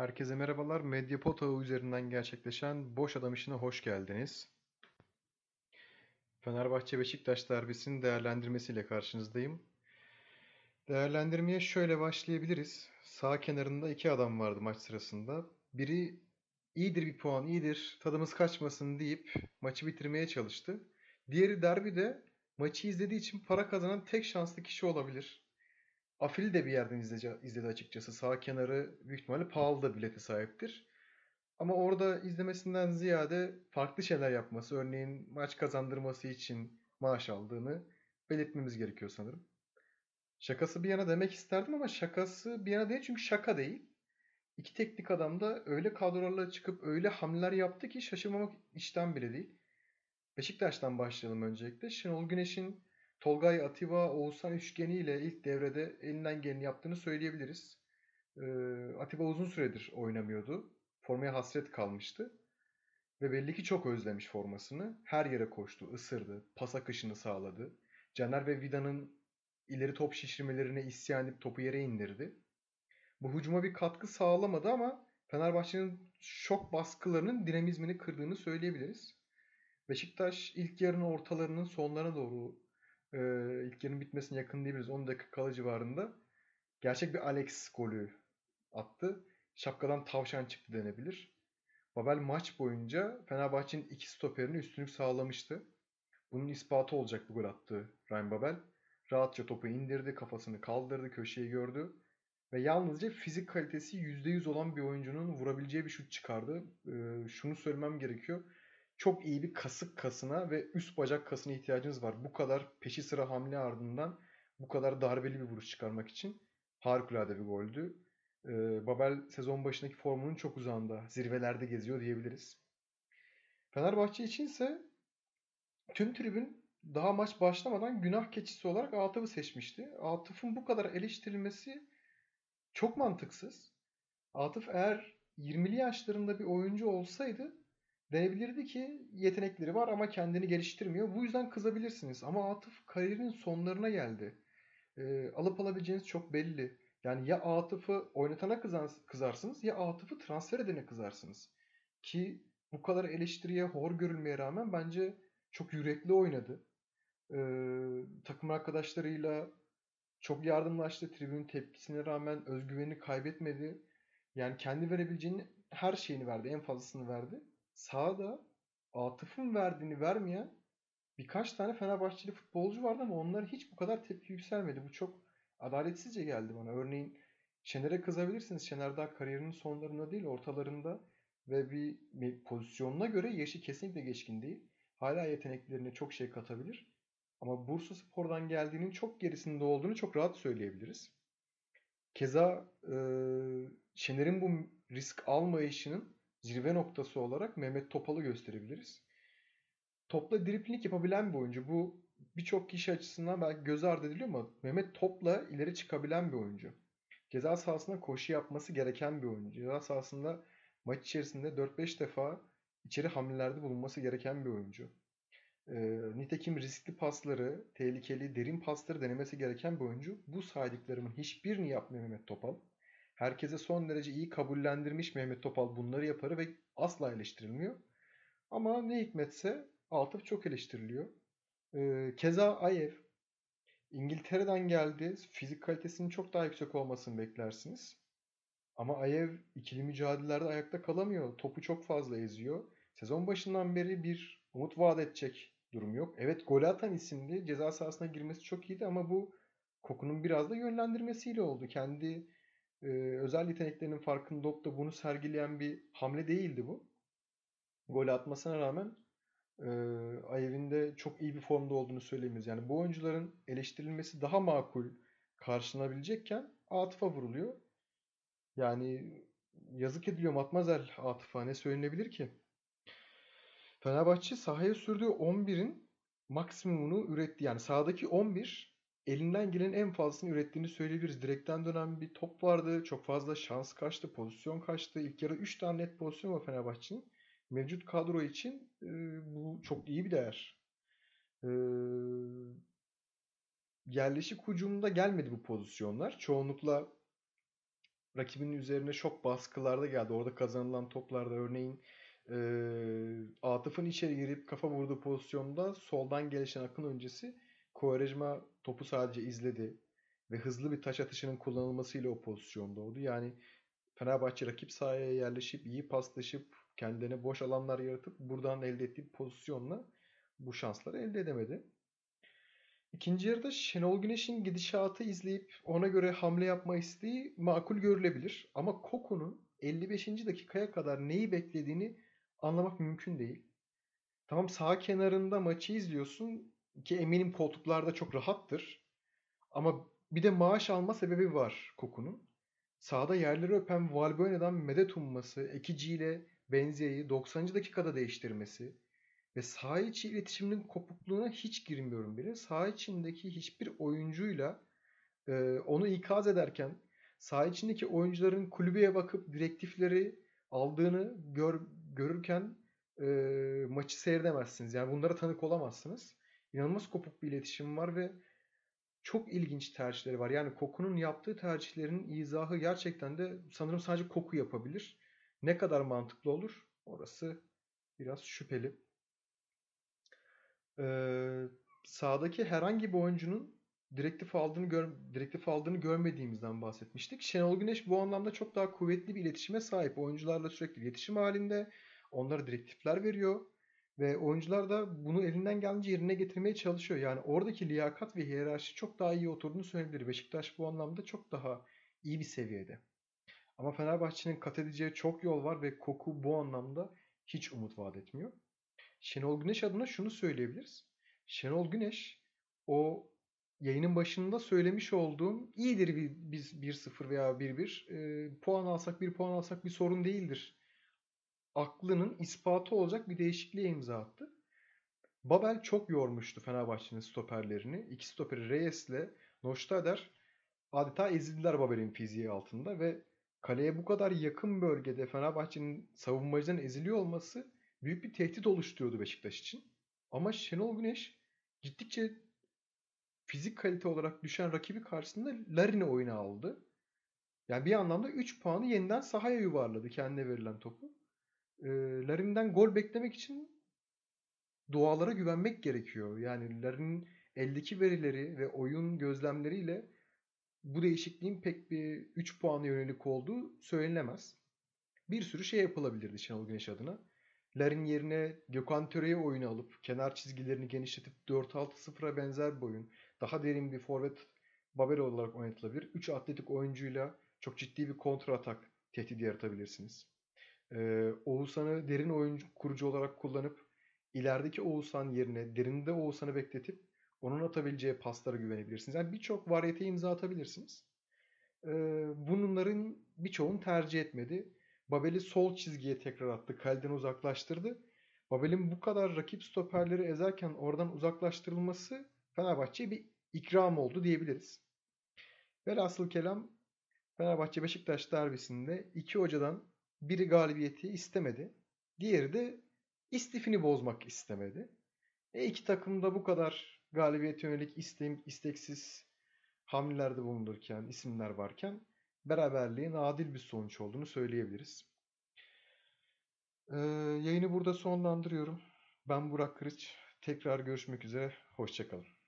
Herkese merhabalar. Medyapod ağı üzerinden gerçekleşen Boş Adam işine hoş geldiniz. Fenerbahçe Beşiktaş derbisinin değerlendirmesiyle karşınızdayım. Değerlendirmeye şöyle başlayabiliriz. Sağ kenarında iki adam vardı maç sırasında. Biri iyidir bir puan, iyidir, tadımız kaçmasın deyip maçı bitirmeye çalıştı. Diğeri derbide maçı izlediği için para kazanan tek şanslı kişi olabilir. Afil de bir yerden izledi, izledi açıkçası. Sağ kenarı büyük ihtimalle pahalı da bileti sahiptir. Ama orada izlemesinden ziyade farklı şeyler yapması, örneğin maç kazandırması için maaş aldığını belirtmemiz gerekiyor sanırım. Şakası bir yana demek isterdim ama şakası bir yana değil çünkü şaka değil. İki teknik adam da öyle kadrolarla çıkıp öyle hamleler yaptı ki şaşırmamak işten bile değil. Beşiktaş'tan başlayalım öncelikle. Şenol Güneş'in Tolgay Atiba Oğuzhan üçgeniyle ilk devrede elinden geleni yaptığını söyleyebiliriz. Ee, Atiba uzun süredir oynamıyordu. Formaya hasret kalmıştı. Ve belli ki çok özlemiş formasını. Her yere koştu, ısırdı, pas akışını sağladı. Caner ve Vida'nın ileri top şişirmelerine isyan edip topu yere indirdi. Bu hücuma bir katkı sağlamadı ama Fenerbahçe'nin şok baskılarının dinamizmini kırdığını söyleyebiliriz. Beşiktaş ilk yarının ortalarının sonlarına doğru e, ilk yarının bitmesine yakın diyebiliriz. 10 dakika kala civarında gerçek bir Alex golü attı. Şapkadan tavşan çıktı denebilir. Babel maç boyunca Fenerbahçe'nin iki stoperini üstünlük sağlamıştı. Bunun ispatı olacak bu gol attı Ryan Babel. Rahatça topu indirdi, kafasını kaldırdı, köşeyi gördü. Ve yalnızca fizik kalitesi %100 olan bir oyuncunun vurabileceği bir şut çıkardı. Ee, şunu söylemem gerekiyor çok iyi bir kasık kasına ve üst bacak kasına ihtiyacınız var. Bu kadar peşi sıra hamle ardından bu kadar darbeli bir vuruş çıkarmak için harikulade bir goldü. Ee, Babel sezon başındaki formunun çok uzağında, zirvelerde geziyor diyebiliriz. Fenerbahçe için ise tüm tribün daha maç başlamadan günah keçisi olarak Atıf'ı seçmişti. Atıf'ın bu kadar eleştirilmesi çok mantıksız. Atıf eğer 20'li yaşlarında bir oyuncu olsaydı denebilirdi ki yetenekleri var ama kendini geliştirmiyor. Bu yüzden kızabilirsiniz. Ama Atıf kariyerinin sonlarına geldi. E, alıp alabileceğiniz çok belli. Yani ya Atıf'ı oynatana kızarsınız ya Atıf'ı transfer edene kızarsınız. Ki bu kadar eleştiriye hor görülmeye rağmen bence çok yürekli oynadı. E, takım arkadaşlarıyla çok yardımlaştı. Tribünün tepkisine rağmen özgüvenini kaybetmedi. Yani kendi verebileceğinin her şeyini verdi. En fazlasını verdi sahada Atıf'ın verdiğini vermeyen birkaç tane Fenerbahçeli futbolcu vardı ama onlar hiç bu kadar tepki yükselmedi. Bu çok adaletsizce geldi bana. Örneğin Şener'e kızabilirsiniz. Şener daha kariyerinin sonlarında değil ortalarında ve bir pozisyonuna göre yaşı kesinlikle geçkin değil. Hala yeteneklerine çok şey katabilir. Ama Bursa Spor'dan geldiğinin çok gerisinde olduğunu çok rahat söyleyebiliriz. Keza e, Şener'in bu risk almayışının zirve noktası olarak Mehmet Topal'ı gösterebiliriz. Topla dripling yapabilen bir oyuncu. Bu birçok kişi açısından belki göz ardı ediliyor ama Mehmet topla ileri çıkabilen bir oyuncu. Ceza sahasında koşu yapması gereken bir oyuncu. Ceza sahasında maç içerisinde 4-5 defa içeri hamlelerde bulunması gereken bir oyuncu. E, nitekim riskli pasları, tehlikeli, derin pasları denemesi gereken bir oyuncu. Bu saydıklarımın hiçbirini yapmıyor Mehmet Topal. Herkese son derece iyi kabullendirmiş Mehmet Topal bunları yaparı ve asla eleştirilmiyor. Ama ne hikmetse Atıf çok eleştiriliyor. Ee, keza Ayev İngiltere'den geldi. Fizik kalitesinin çok daha yüksek olmasını beklersiniz. Ama Ayev ikili mücadelelerde ayakta kalamıyor. Topu çok fazla eziyor. Sezon başından beri bir umut vaat edecek durum yok. Evet gol atan isimli. Ceza sahasına girmesi çok iyiydi ama bu Koku'nun biraz da yönlendirmesiyle oldu. Kendi e, özel yeteneklerinin farkında olup da bunu sergileyen bir hamle değildi bu. Gol atmasına rağmen e, Ayev'in çok iyi bir formda olduğunu söyleyemeyiz. Yani bu oyuncuların eleştirilmesi daha makul karşılanabilecekken Atıf'a vuruluyor. Yani yazık ediliyor Matmazel Atıf'a ne söylenebilir ki? Fenerbahçe sahaya sürdüğü 11'in maksimumunu üretti. Yani sahadaki 11 elinden gelen en fazlasını ürettiğini söyleyebiliriz. Direkten dönen bir top vardı. Çok fazla şans kaçtı, pozisyon kaçtı. İlk yarı 3 tane net pozisyon var Fenerbahçe'nin. Mevcut kadro için e, bu çok iyi bir değer. E, yerleşik hücumda gelmedi bu pozisyonlar. Çoğunlukla rakibinin üzerine çok baskılarda geldi. Orada kazanılan toplarda örneğin e, Atıf'ın içeri girip kafa vurduğu pozisyonda soldan gelişen akın öncesi Quaresma topu sadece izledi ve hızlı bir taş atışının kullanılmasıyla o pozisyonda oldu. Yani Fenerbahçe rakip sahaya yerleşip iyi paslaşıp kendilerine boş alanlar yaratıp buradan elde ettiği pozisyonla bu şansları elde edemedi. İkinci yarıda Şenol Güneş'in gidişatı izleyip ona göre hamle yapma isteği makul görülebilir. Ama Koku'nun 55. dakikaya kadar neyi beklediğini anlamak mümkün değil. Tamam sağ kenarında maçı izliyorsun ki eminim koltuklarda çok rahattır. Ama bir de maaş alma sebebi var Koku'nun. Sağda yerleri öpen Valbuena'dan medet umması, Ekici ile Benzia'yı 90. dakikada değiştirmesi ve saha içi iletişiminin kopukluğuna hiç girmiyorum bile. Saha içindeki hiçbir oyuncuyla e, onu ikaz ederken saha içindeki oyuncuların kulübeye bakıp direktifleri aldığını gör, görürken e, maçı seyredemezsiniz. Yani bunlara tanık olamazsınız. İnanılmaz kopuk bir iletişim var ve çok ilginç tercihleri var. Yani Koku'nun yaptığı tercihlerin izahı gerçekten de sanırım sadece Koku yapabilir. Ne kadar mantıklı olur? Orası biraz şüpheli. Ee, sahadaki herhangi bir oyuncunun direktif aldığını gör, direktif aldığını görmediğimizden bahsetmiştik. Şenol Güneş bu anlamda çok daha kuvvetli bir iletişime sahip. Oyuncularla sürekli iletişim halinde. Onlara direktifler veriyor. Ve oyuncular da bunu elinden gelince yerine getirmeye çalışıyor. Yani oradaki liyakat ve hiyerarşi çok daha iyi oturduğunu söyleyebilir. Beşiktaş bu anlamda çok daha iyi bir seviyede. Ama Fenerbahçe'nin kat edeceği çok yol var ve Koku bu anlamda hiç umut vaat etmiyor. Şenol Güneş adına şunu söyleyebiliriz. Şenol Güneş o yayının başında söylemiş olduğum iyidir biz 1-0 veya 1-1 e, puan alsak bir puan alsak bir sorun değildir. Aklının ispatı olacak bir değişikliğe imza attı. Babel çok yormuştu Fenerbahçe'nin stoperlerini. İki stoperi Reyes ile Noştader adeta ezildiler Babel'in fiziği altında ve kaleye bu kadar yakın bölgede Fenerbahçe'nin savunmacıların eziliyor olması büyük bir tehdit oluşturuyordu Beşiktaş için. Ama Şenol Güneş gittikçe fizik kalite olarak düşen rakibi karşısında Larin'i oyuna aldı. Yani bir anlamda 3 puanı yeniden sahaya yuvarladı kendine verilen topu. Larin'den gol beklemek için dualara güvenmek gerekiyor. Yani Larin'in eldeki verileri ve oyun gözlemleriyle bu değişikliğin pek bir 3 puanı yönelik olduğu söylenemez. Bir sürü şey yapılabilirdi Şenol Güneş adına. Larin yerine Gökhan Töre'yi oyunu alıp kenar çizgilerini genişletip 4-6-0'a benzer bir oyun. Daha derin bir forvet Babel olarak oynatılabilir. 3 atletik oyuncuyla çok ciddi bir kontra atak tehdidi yaratabilirsiniz. Ee, Oğuzhan'ı derin oyuncu kurucu olarak kullanıp ilerideki Oğuzhan yerine derinde Oğuzhan'ı bekletip onun atabileceği paslara güvenebilirsiniz. Yani birçok variyete imza atabilirsiniz. Ee, bunların birçoğunu tercih etmedi. Babel'i sol çizgiye tekrar attı. Kaleden uzaklaştırdı. Babel'in bu kadar rakip stoperleri ezerken oradan uzaklaştırılması Fenerbahçe'ye bir ikram oldu diyebiliriz. Velhasıl kelam Fenerbahçe Beşiktaş derbisinde iki hocadan biri galibiyeti istemedi. Diğeri de istifini bozmak istemedi. E iki takım da bu kadar galibiyete yönelik isteğim, isteksiz hamlelerde bulunurken, isimler varken beraberliğin adil bir sonuç olduğunu söyleyebiliriz. Ee, yayını burada sonlandırıyorum. Ben Burak Kırıç. Tekrar görüşmek üzere. Hoşçakalın.